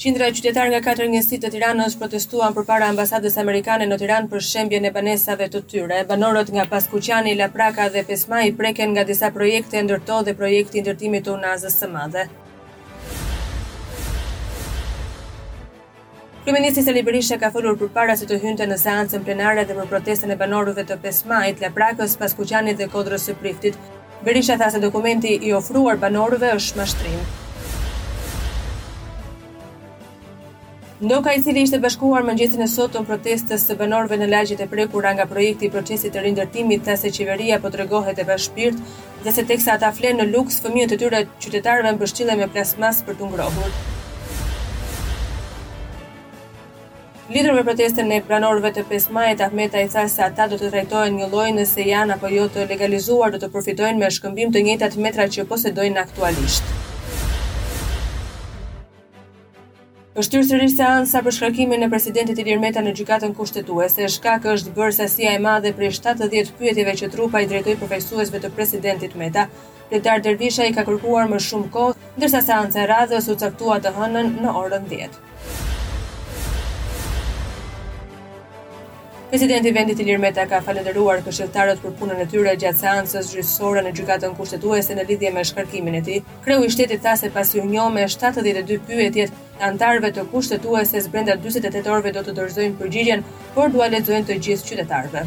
Qindra qytetarë nga katër njësi të Tiranës protestuan përpara ambasadës amerikane në Tiranë për shembjen e banesave të tyre. Banorët nga Paskuqani, Lapraka dhe Pesë Maji preken nga disa projekte, ndër to dhe projekti i ndërtimit të Unazës së Madhe. Kryeministri Sali Berisha ka folur përpara se të hynte në seancën plenare dhe për protestën e banorëve të Pesë Majit, Laprakës, Paskuqanit dhe Kodrës së Priftit. Berisha tha se dokumenti i ofruar banorëve është mashtrim. Ndoka i cili ishte bashkuar mëngjesin e sotëm protestës së banorëve në lagjet e prekura nga projekti i procesit të rindërtimit tha se qeveria po tregohet e pashpirt dhe se teksa ata flenë në luks, fëmijët e këtyre qytetarëve mbështillen me plastmas për t'u ngrohur. Lidhur me protestën e banorëve të Pesë Majit, Ahmetaj tha se ata do të trajtohen njëlloj nëse janë apo jo të legalizuar do të përfitojnë me shkëmbim të njëjtat metra që posedojnë aktualisht. Është shtyrë sërish seanca për shkarkimin e presidentit Ilir Meta në Gjykatën Kushtetuese. Shkak është bërë sasia e madhe prej 70 pyetjeve që trupa i drejtoi përfaqësuesve të presidentit Meta, Kryetar Dervishaj ka kërkuar më shumë kohë, ndërsa seanca e radhës u caktua të hënën në orën dhjetë. Presidenti i vendit Ilir Meta ka falënderuar këshilltarët për punën e tyre gjatë seancës gjyqësore në Gjykatën Kushtetuese në lidhje me shkarkimin e tij. Kreu i shtetit tha se pasi u njoh me 72 pyetjet e anëtarëve të Kushtetueses brenda 48 orëve do të dorëzojnë përgjigjen, por do ua lexojnë të gjithë qytetarëve.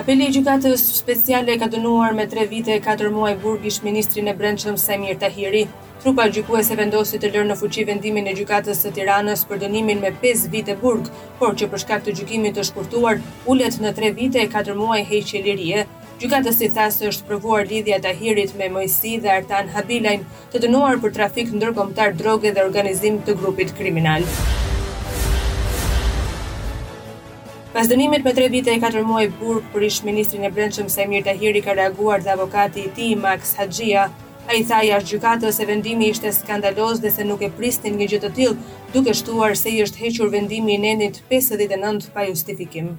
Apeli i Gjykatës Speciale ka dënuar me tre vite e katër muaj burg ish-ministrin e Brendshëm Saimir Tahiri. Trupa gjykuese vendosi të lërë në fuqi vendimin e Gjykatës së Tiranës për dënimin me pesë vite burg, por që për shkak të gjykimit të shkurtuar, ulet në tre vite e katër muaj heqje lirie. Gjykatësi tha se është provuar lidhja e Tahirit me Moisi dhe Artan Habilajn, të dënuar për trafik ndërkombëtar droge dhe organizim të grupit kriminal. Pas dënimit me tre vite e katër muaj burg për ish-ministrin e Brendshëm Saimir Tahiri ka reaguar dhe avokati i tij Maks Haxhia. Ai tha jashtë gjykatës se vendimi ishte skandaloz dhe se nuk e prisnin një gjë të tillë, duke shtuar se i është hequr vendimi i nenit pesëdhjetë e nëntë pa justifikim.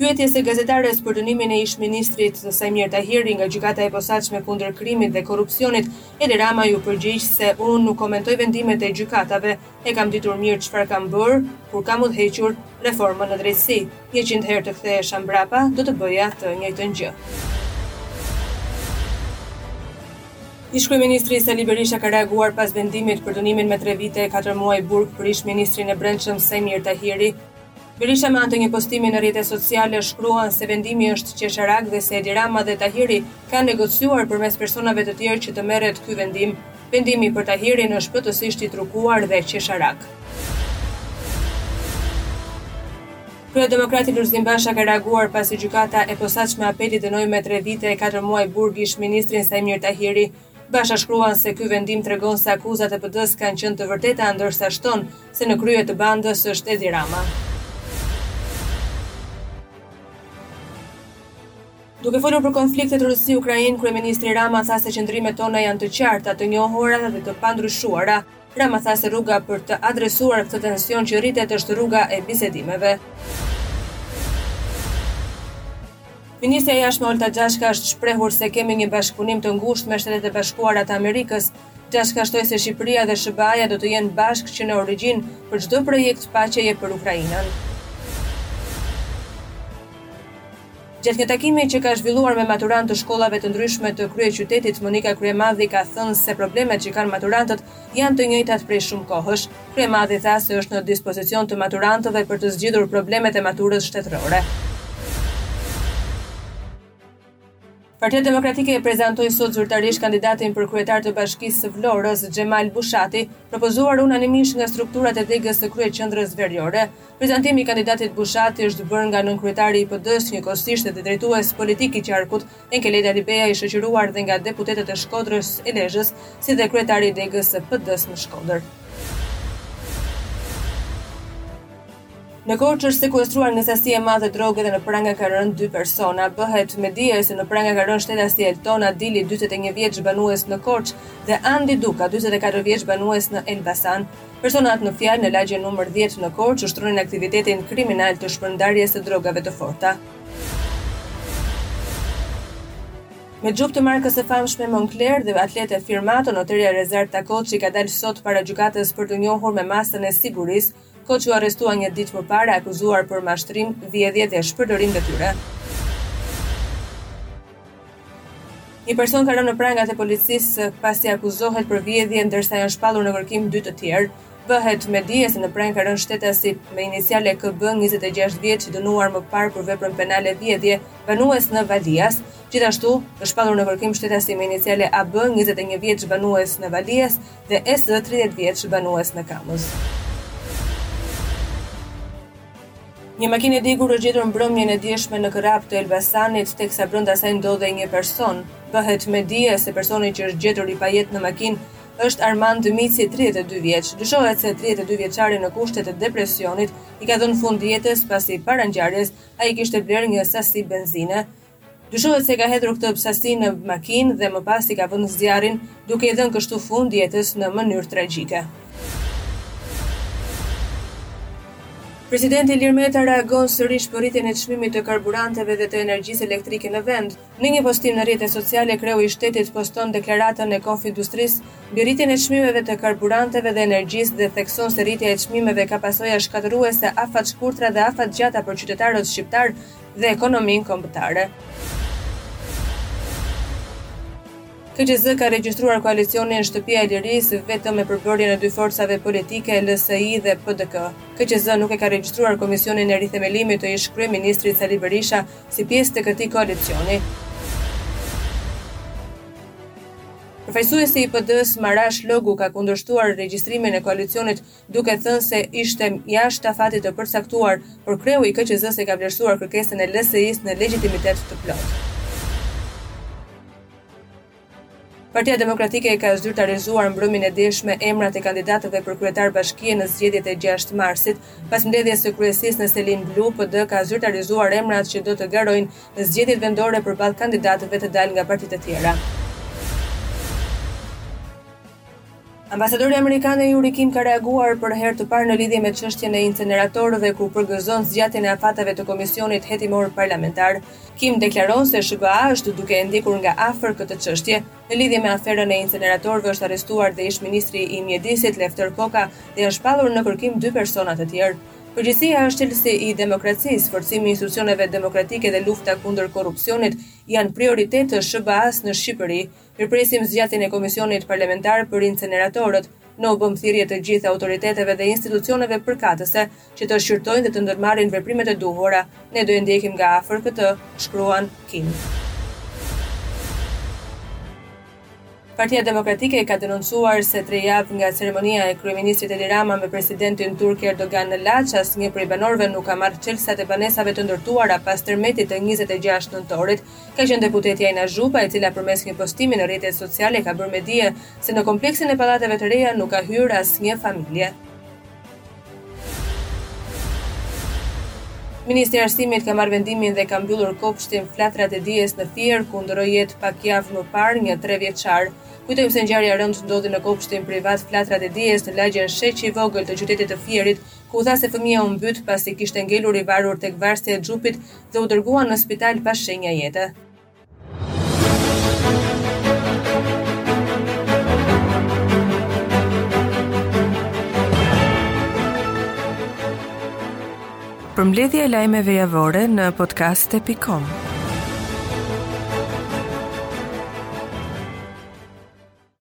Pyetjes së gazetares për dënimin e ish-ministrit Saimir Tahiri nga Gjykata e Posaçme kundër Krimit dhe Korrupsionit, Edi Rama iu përgjigj se unë nuk komentoj vendimet e gjykatave, e kam ditur mirë çfarë kam bërë, kur kam udhëhequr reformën në drejtësi. Njëqind herë të kthehesha mbrapa, do të bëja të njëjtën gjë. Ish-kryeministri Sali Berisha ka reaguar pas vendimit për dënimin me tre vite e katër muaj burg për ish-ministrin e Brendshëm Saimir Tahiri, Berisha me anë të një postimi në rrjetet sociale shkruan se vendimi është qesharak dhe se Edi Rama dhe Tahiri kanë negociuar përmes personave të tjerë që të merret ky vendim. Vendimi për Tahirin është plotësisht i trukuar dhe qesharak. Kryedemokrati Lulzim Basha ka reaguar pasi gjykata e posaçme e Apelit dënoi me tre vite e katër muaj burg ish-ministrin Saimir Tahiri. Basha shkruan se ky vendim tregon se akuzat e PD-së kanë qenë të vërteta, ndërsa shton se në krye të bandës është Edi Rama. Duke folur për konfliktet Rusi-Ukrainë, kryeministri Rama tha se qëndrimet tona janë të qarta, të njohura dhe të pandryshuara. Rama tha se rruga për të adresuar këtë tension që rritet është rruga e bisedimeve. Ministrja e Jashtme Olta Xhaçka është shprehur se kemi një bashkëpunim të ngushtë me Shtetet e Bashkuara të Amerikës. Xhaçka shtoi se Shqipëria dhe SHBA-ja do të jenë bashkë që në origjinë për çdo projekt paqeje për Ukrainën. Gjatë një takimi që ka zhvilluar me maturantë të shkollave të ndryshme të kryeqytetit, Monika Kryemadhi ka thënë se problemet që kanë maturantët janë të njëjtat prej shumë kohësh. Kryemadhi tha se është në dispozicion të maturantëve për të zgjidhur problemet e maturës shtetërore. Partia Demokratike e prezantoi sot zyrtarisht kandidatin për kryetar të Bashkisë së Vlorës, Xhemal Bushati, propozuar unanimisht nga strukturat e degës së kryeqendrës veriore. Prezantimi i kandidatit Bushati është bërë nga nënkryetari i PD-së, njëkohësisht edhe drejtues politik i qarkut, Enkelejd Alibeaj i shoqëruar dhe nga deputetët e Shkodrës e Lezhës, si dhe kryetari i degës së PD-së në Shkodër. Në Korçë është sekuestruar një sasi e madhe droge dhe në pranga kanë rënë dy persona. Bëhet me dije se në pranga kanë rënë shtetasi Elton Adili, 41 vjeç banues në Korçë dhe Andi Duka, 44 vjeç banues në Elbasan. Personat në fjalë në lagjen numër dhjetë në Korçë ushtronin aktivitetin kriminal të shpërndarjes së drogave të forta. Me xhup të markës së famshme Moncler dhe atlete firmato noterja Rezarta Koçi ka dalë sot para gjykatës për t'u njohur me masën e sigurisë. Koçi u arrestua një ditë më parë e akuzuar për mashtrim, vjedhje dhe shpërdorim detyre. Një person ka rënë në prangat e policisë pasi akuzohet për vjedhje ndërsa janë shpallur në kërkim dy të tjerë. Bëhet me dije se në pranga ka rënë shtetasi me iniciale KB 26 vjeç i dënuar më parë për veprën penale vjedhje, banues në Valias. Gjithashtu, është shpallur në kërkim shtetasi me iniciale AB 21 vjeç banues në Valias dhe SD 30 vjeç banues në Kamëz. Një makinë e djegur është gjetur mbrëmjen e djeshme në Krrabë të Elbasanit, teksa brenda saj ndodhej një person. Bëhet me dije se personi që është gjetur i pajetë në makinë është Armand Mici, tridhjetë e dy vjeç. Dyshohet se tridhjetë e dy vjeçari në kushte të depresionit i ka dhënë fund jetës pasi para ngjarjes ai kishte blerë një sasi benzine Dyshohet se ka hedhur këtë sasi në makinë dhe më pas i ka vënë zjarrin, duke i dhënë kështu fund jetës në mënyrë tragjike. Presidenti Ilir Meta reagon sërish për rritjen e çmimit të karburanteve dhe të energjisë elektrike në vend. Në një postim në rrjetet sociale, kreu i shtetit poston deklaratën e Konfindustrisë mbi rritjen e çmimeve të karburanteve dhe energjisë dhe thekson se rritja e çmimeve ka pasoja shkatërruese afatshkurtra dhe afatgjata për qytetarët shqiptarë dhe ekonominë kombëtare. KQZ ka regjistruar koalicionin Shtëpia e Lirisë vetëm me përbërjen e dy forcave politike LSI dhe PDK. KQZ nuk e ka regjistruar Komisionin e Rithemelimit të ish-kryeministrit Sali Berisha si pjesë të këtij koalicioni. Përfaqësuesi i PD-së Marash Logu ka kundërshtuar regjistrimin e koalicionit duke thënë se ishte jashtë afatit të përcaktuar, por kreu i KQZ-së e ka vlerësuar kërkesën e LSI-së në legjitimitet të plotë. Partia Demokratike ka zyrtarizuar mbrëmjen e djeshme emrat e kandidatëve për kryetar bashkie në zgjedhjet e gjashtë marsit. Pas mbledhjes së kryesisë në selinë blu, PD ka zyrtarizuar emrat që do të garojnë në zgjedhjet vendore përballë kandidatëve të dalë nga partitë e tjera. Ambasadorja amerikane Yuri Kim ka reaguar për herë të parë në lidhje me çështjen e inceneratorëve ku përgëzon zgjatjen e afateve të komisionit hetimor parlamentar. Kim deklaron se SHBA është duke e ndjekur nga afër këtë çështje. Në lidhje me aferën e inceneratorëve është arrestuar dhe ish-ministri i Mjedisit Lefter Koka dhe janë shpallur në kërkim dy persona të tjerë. Përgjegjësia është çelësi i demokracisë, forcimi i institucioneve demokratike dhe lufta kundër korrupsionit janë prioritet të SHBA-së në Shqipëri. Mirëpresim zgjatjen e Komisionit Parlamentar për Inceneratorët. Ne u bëjmë thirrje të gjithë autoriteteve dhe institucioneve përkatëse që të shqyrtojnë dhe të ndërmarrin veprimet e duhura. Ne do e ndjekim nga afër këtë, shkruan Kim. Partia Demokratike ka denoncuar se tre javë nga ceremonia e kryeministrit Edi Rama me presidentin turk Erdogan në Laç, asnjë prej banorëve nuk ka marrë çelësat e banesave të ndërtuara pas tërmetit të njëzet e gjashtë nëntorit. Ka qenë deputetja Ina Zhupa e cila përmes një postimi në rrjetet sociale ka bërë me dije se në kompleksin e pallateve të reja nuk ka hyrë asnjë familje. Ministri i Arsimit ka marrë vendimin dhe ka mbyllur kopshtin Flatrat e Dijes në Fier, ku ndërroi jetë pak javë më parë një tre vjeçar. Kujtojmë se ngjarja e rëndë ndodhi në kopshtin privat Flatrat e Dijes në lagjen Sheq i Vogël të qytetit të Fierit, ku u tha se fëmija u mbyt pasi kishte ngelur i varur tek varësja e xhupit dhe u dërguan në spital pa shenja jete. Përmbledhja e lajmeve javore në podcast.com.